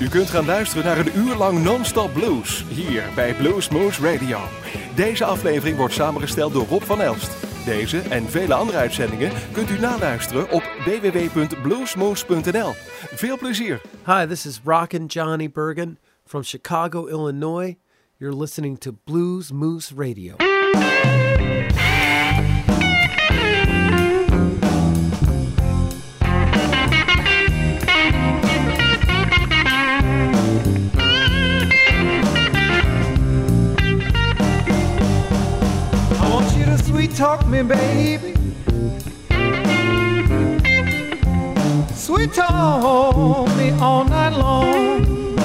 U kunt gaan luisteren naar een uur lang non-stop blues hier bij Blues Moose Radio. Deze aflevering wordt samengesteld door Rob van Elst. Deze en vele andere uitzendingen kunt u naluisteren op www.bluesmoose.nl. Veel plezier. Hi, this is Rockin' Johnny Bergen from Chicago, Illinois. You're listening to Blues Moose Radio. Talk me, baby. Sweet talk me all night long.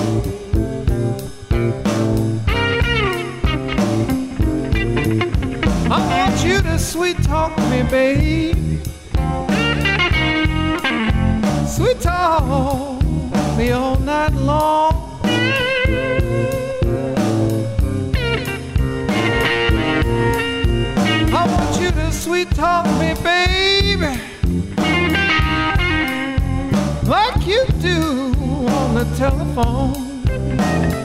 I want you to sweet talk me, baby. Sweet talk me all night long. Sweet talk me, baby, like you do on the telephone.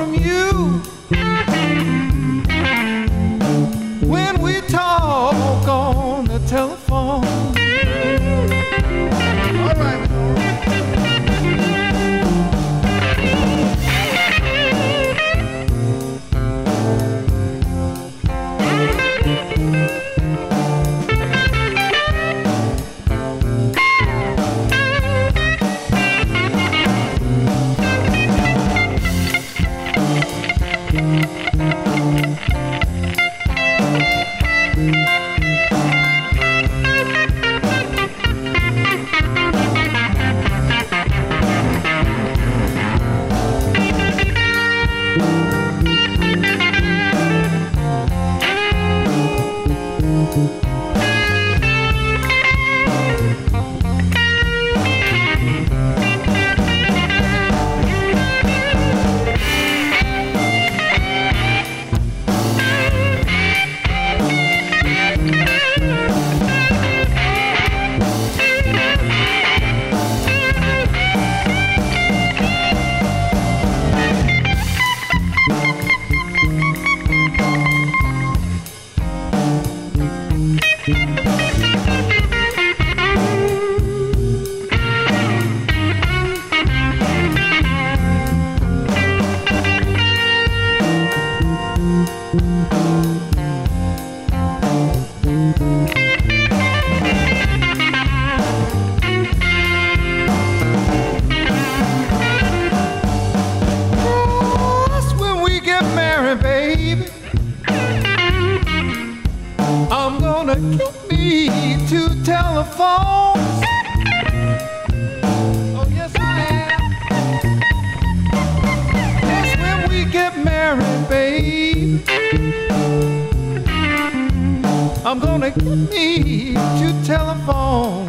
From you. Telephones. Oh, yes, I am. Just when we get married, baby, I'm gonna need me telephone.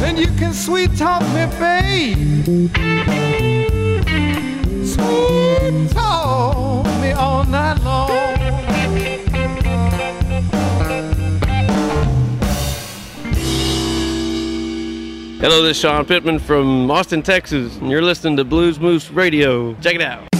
Then you can sweet talk me, babe. Sweet talk all night long. Hello, this is Shawn Pittman from Austin, Texas, and you're listening to Blues Moose Radio. Check it out.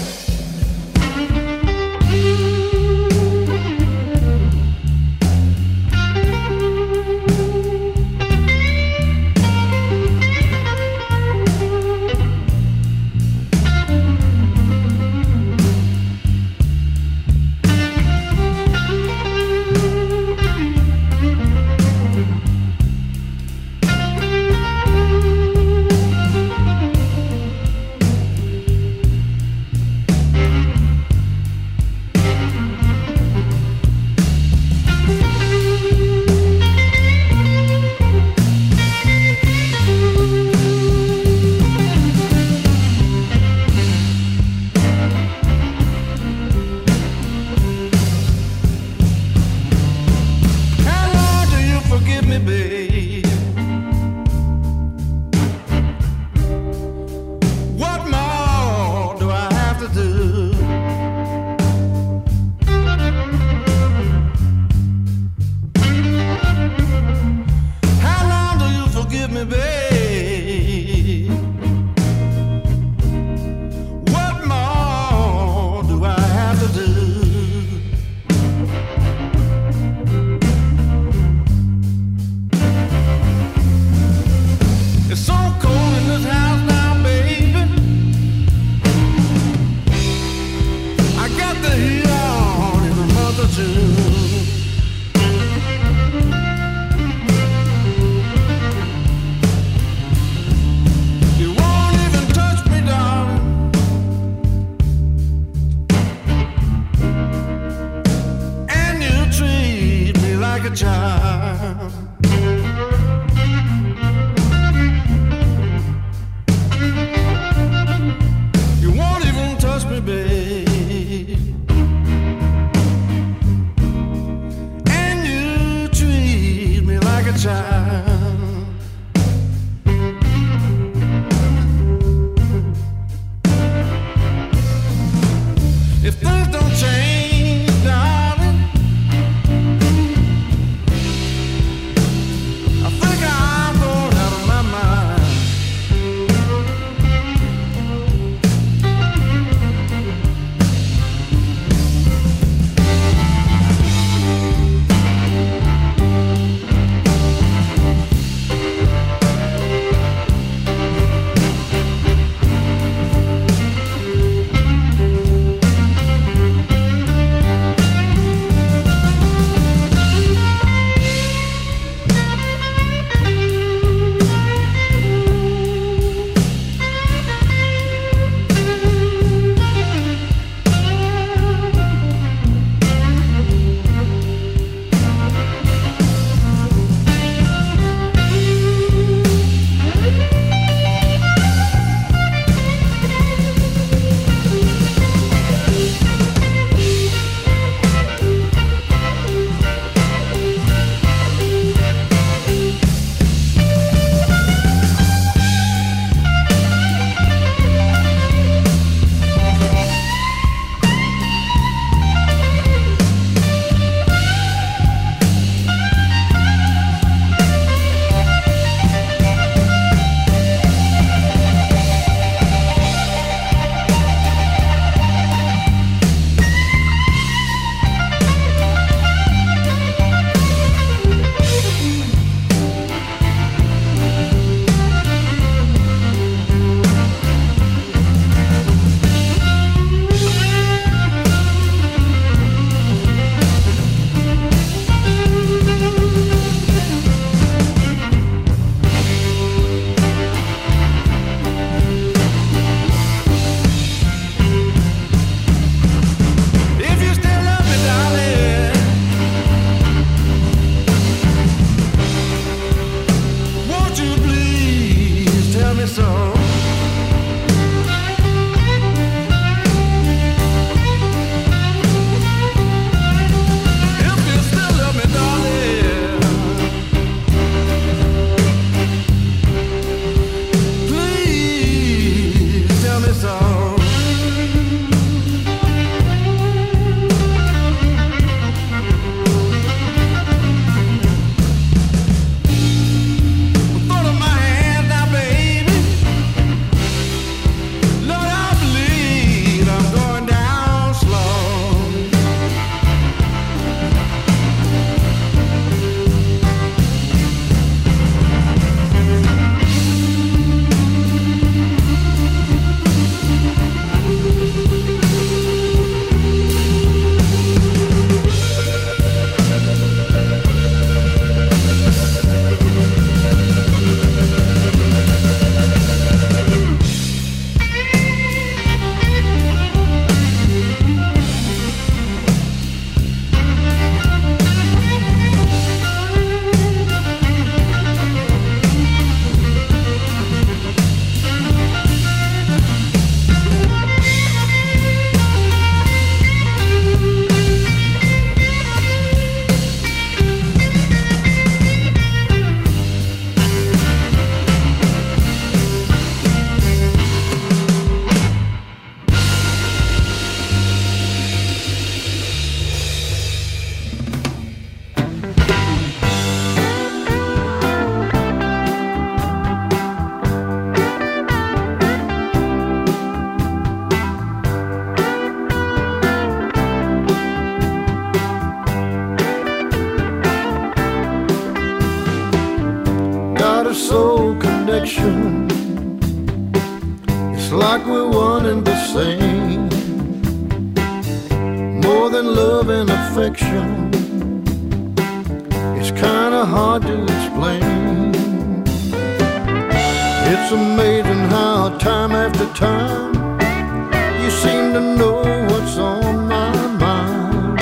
You seem to know what's on my mind.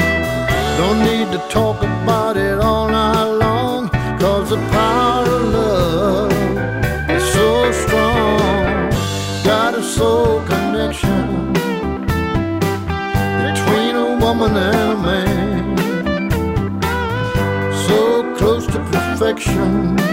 Don't need to talk about it all night long, cause the power of love is so strong. Got a soul connection between a woman and a man. So close to perfection.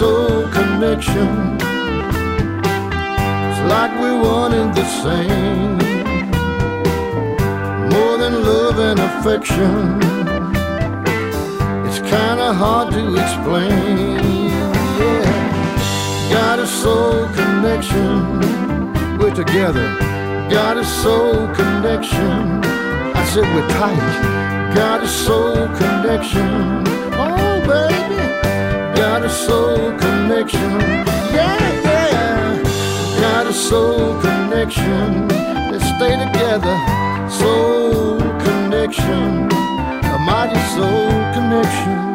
Soul connection. It's like we wanted the same, more than love and affection. It's kinda hard to explain. Yeah, got a soul connection. We're together. Got a soul connection. I said we're tight. Got a soul connection. Oh baby, got a soul connection. Yeah, yeah. Got a soul connection. Let's stay together. Soul connection a mighty soul connection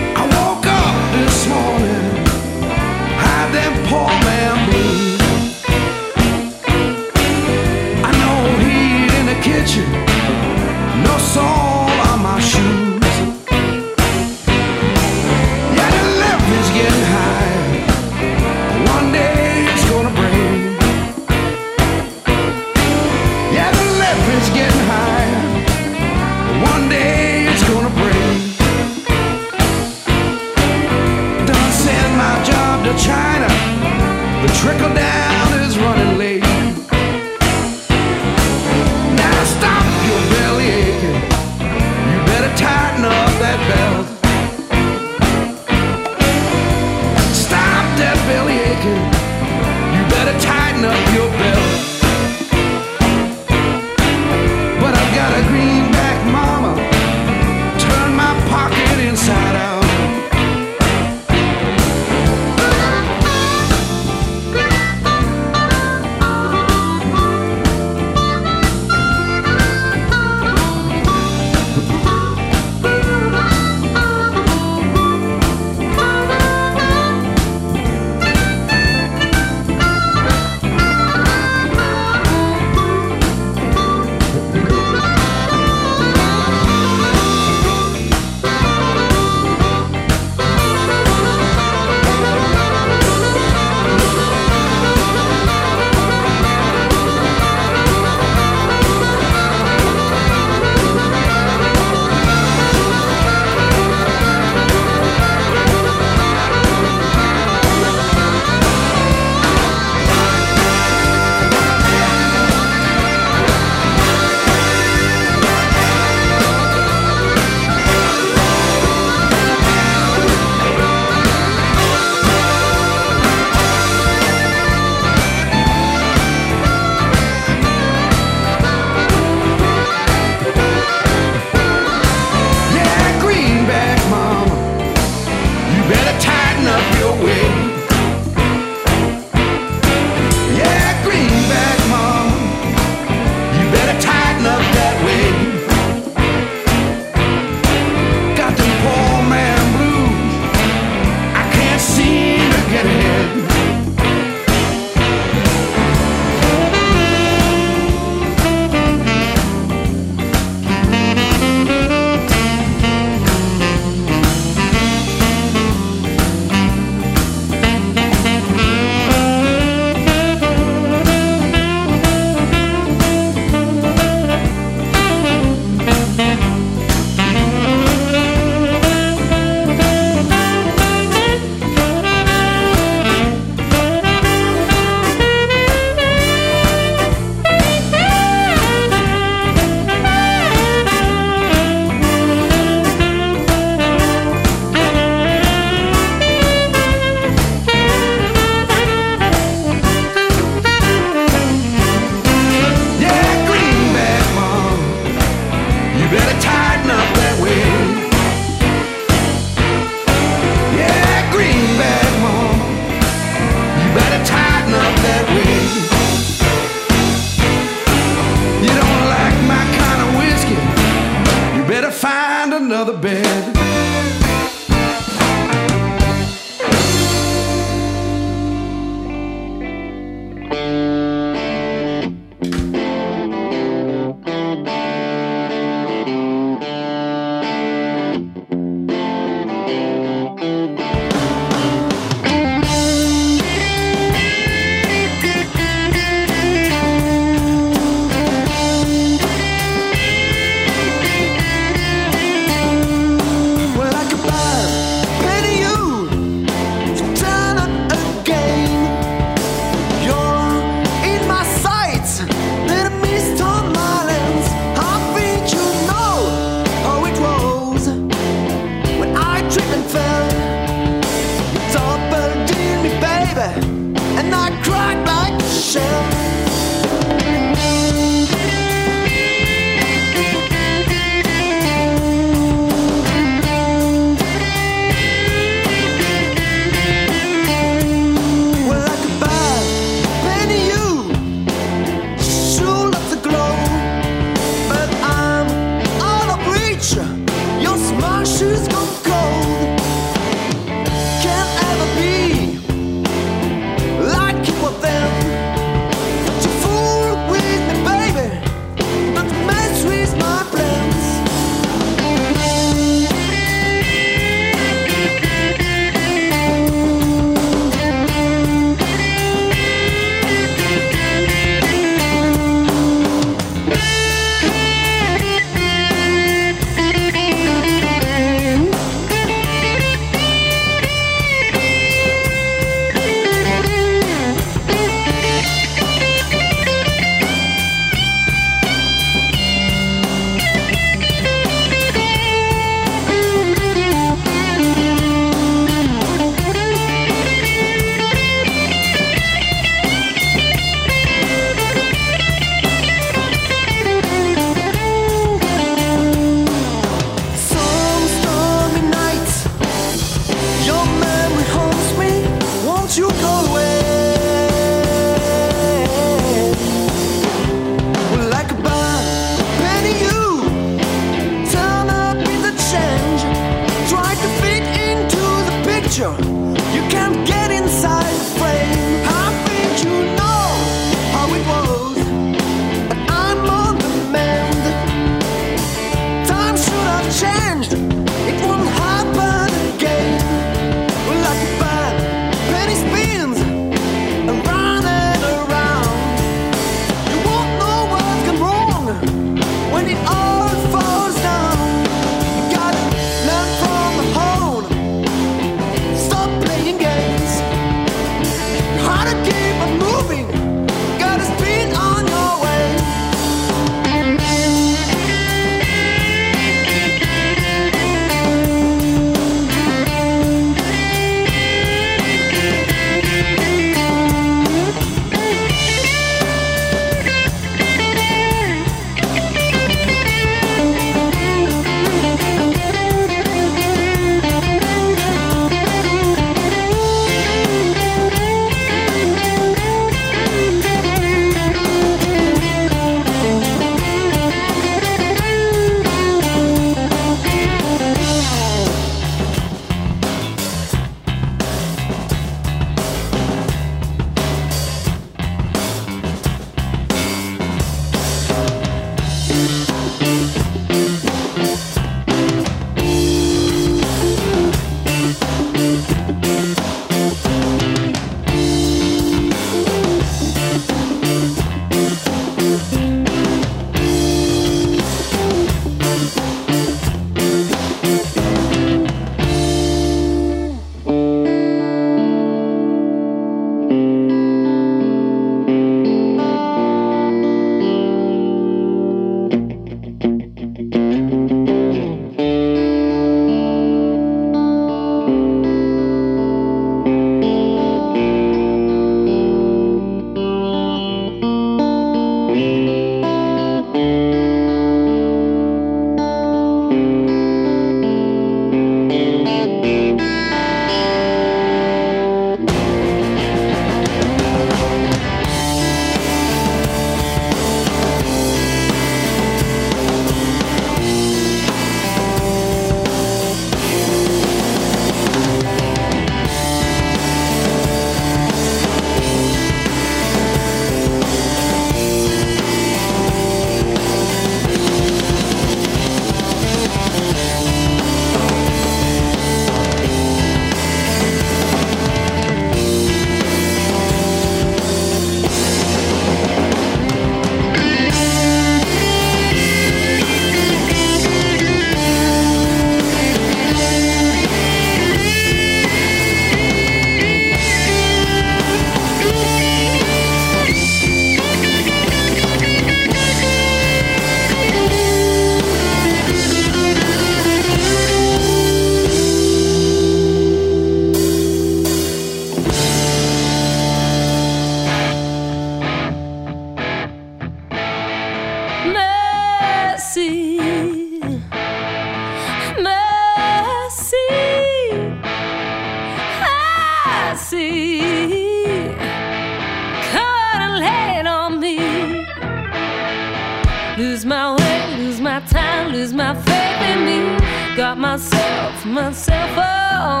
thoughts myself alone,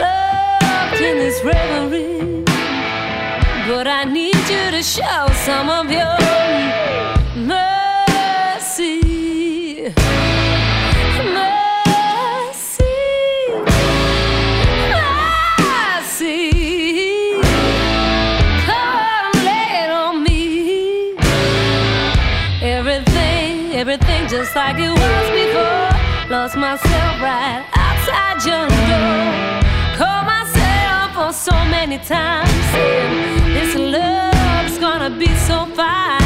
locked in this reverie. But I need you to show some of your mercy. everything just like it was before. Lost myself. many times saying this love's gonna be so fine.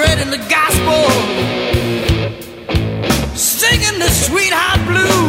Spreading the gospel, singing the sweetheart blues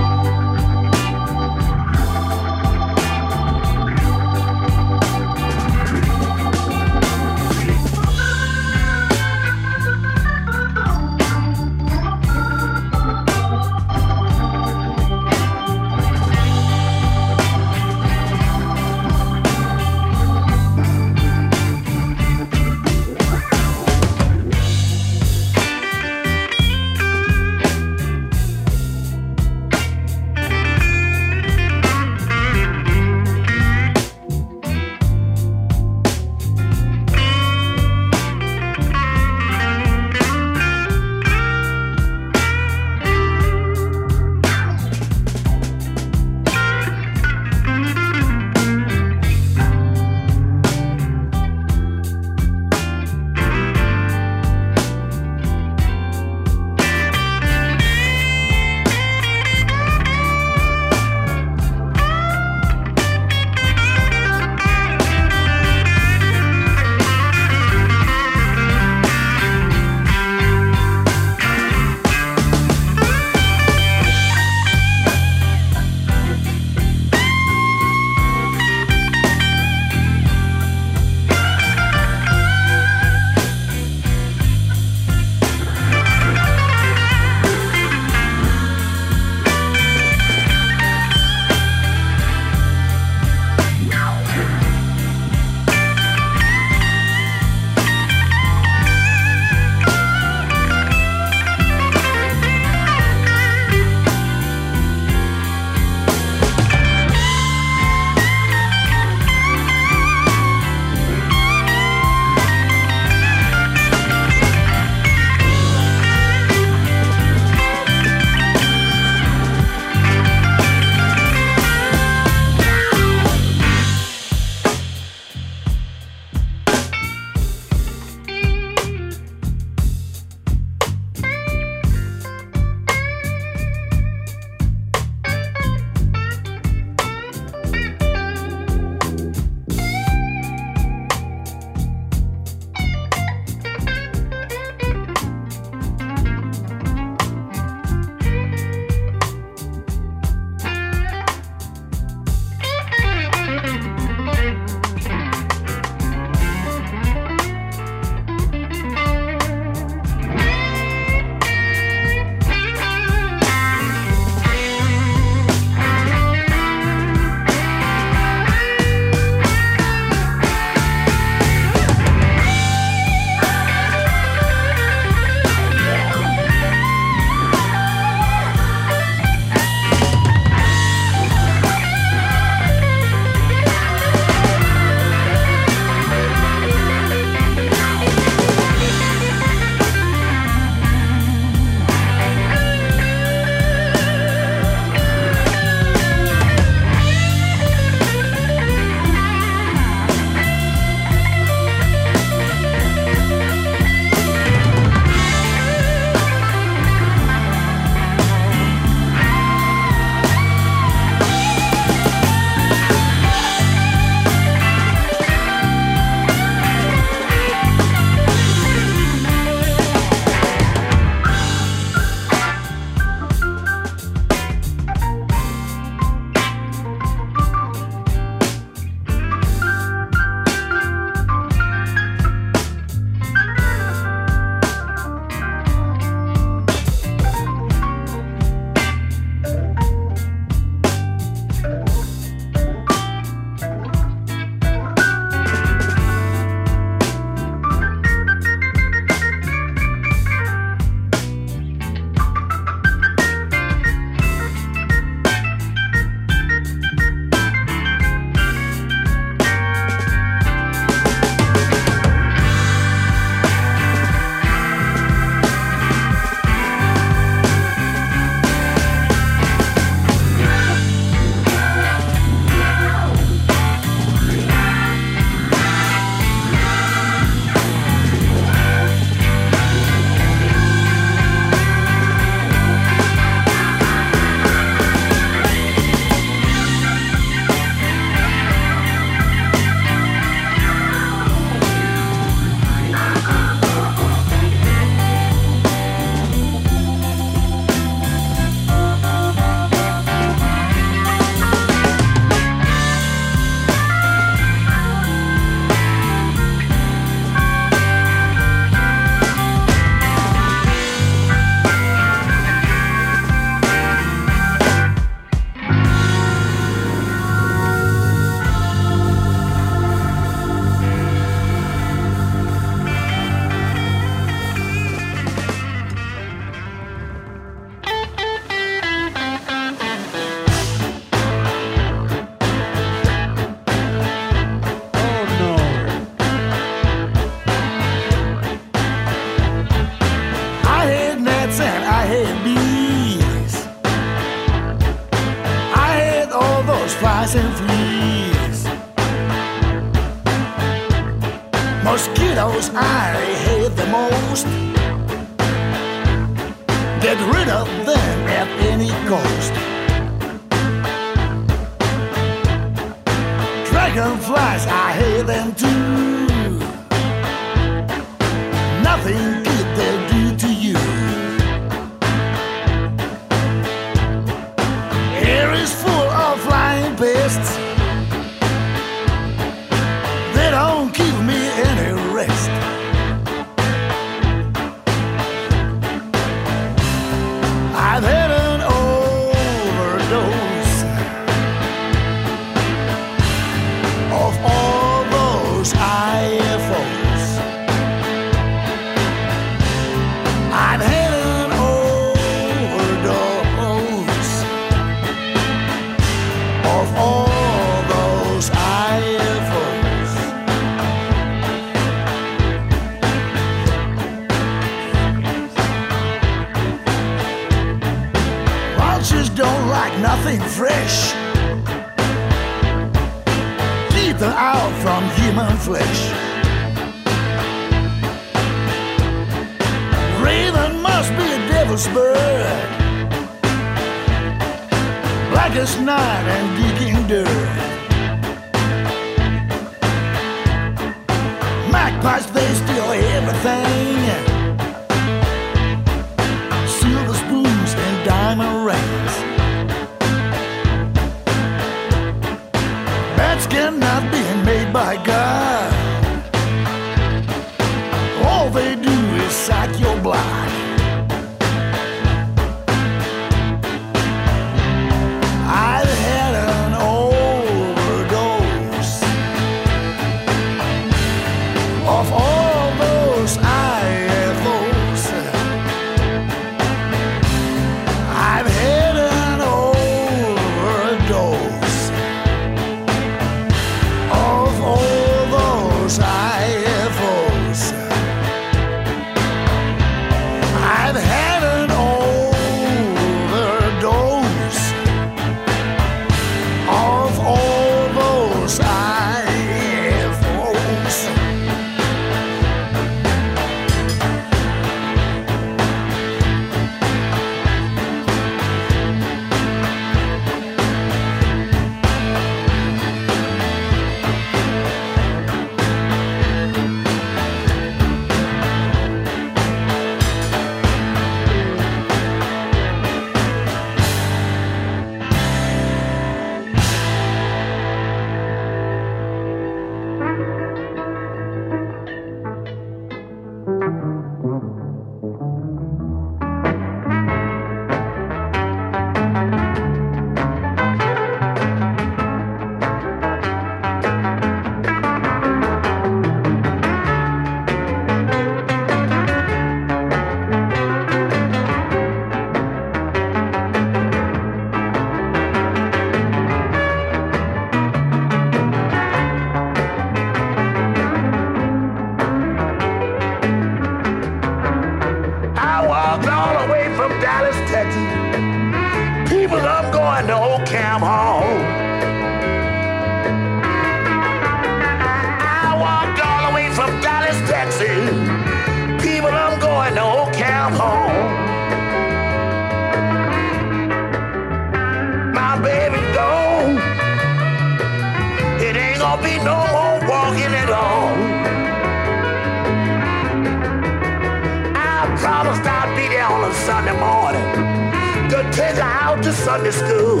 take her out to Sunday school.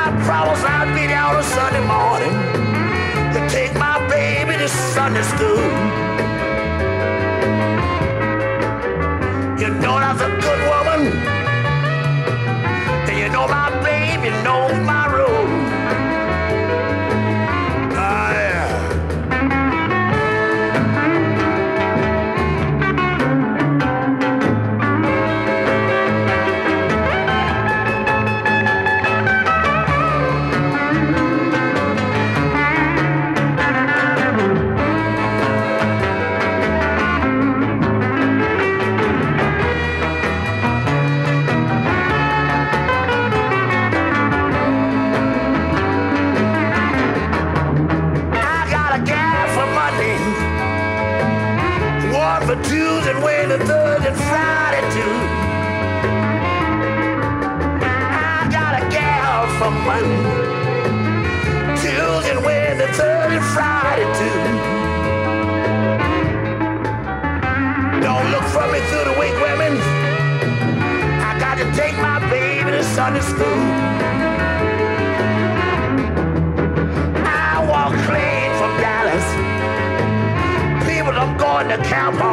I promise I'll be there on a Sunday morning to take my baby to Sunday school. You know that's a good woman. And you know my baby knows my Sunday school. I walk clean from Dallas. People are going to Cowboys.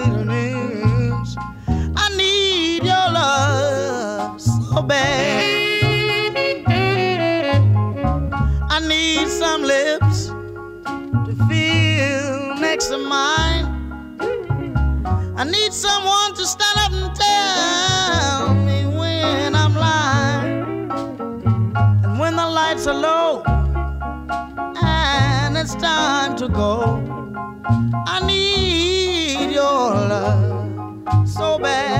bitterness. I need your love so bad. I need some lips to feel next to mine. I need someone to stand up and tell me when I'm lying. And when the lights are low and it's time to go. so bad.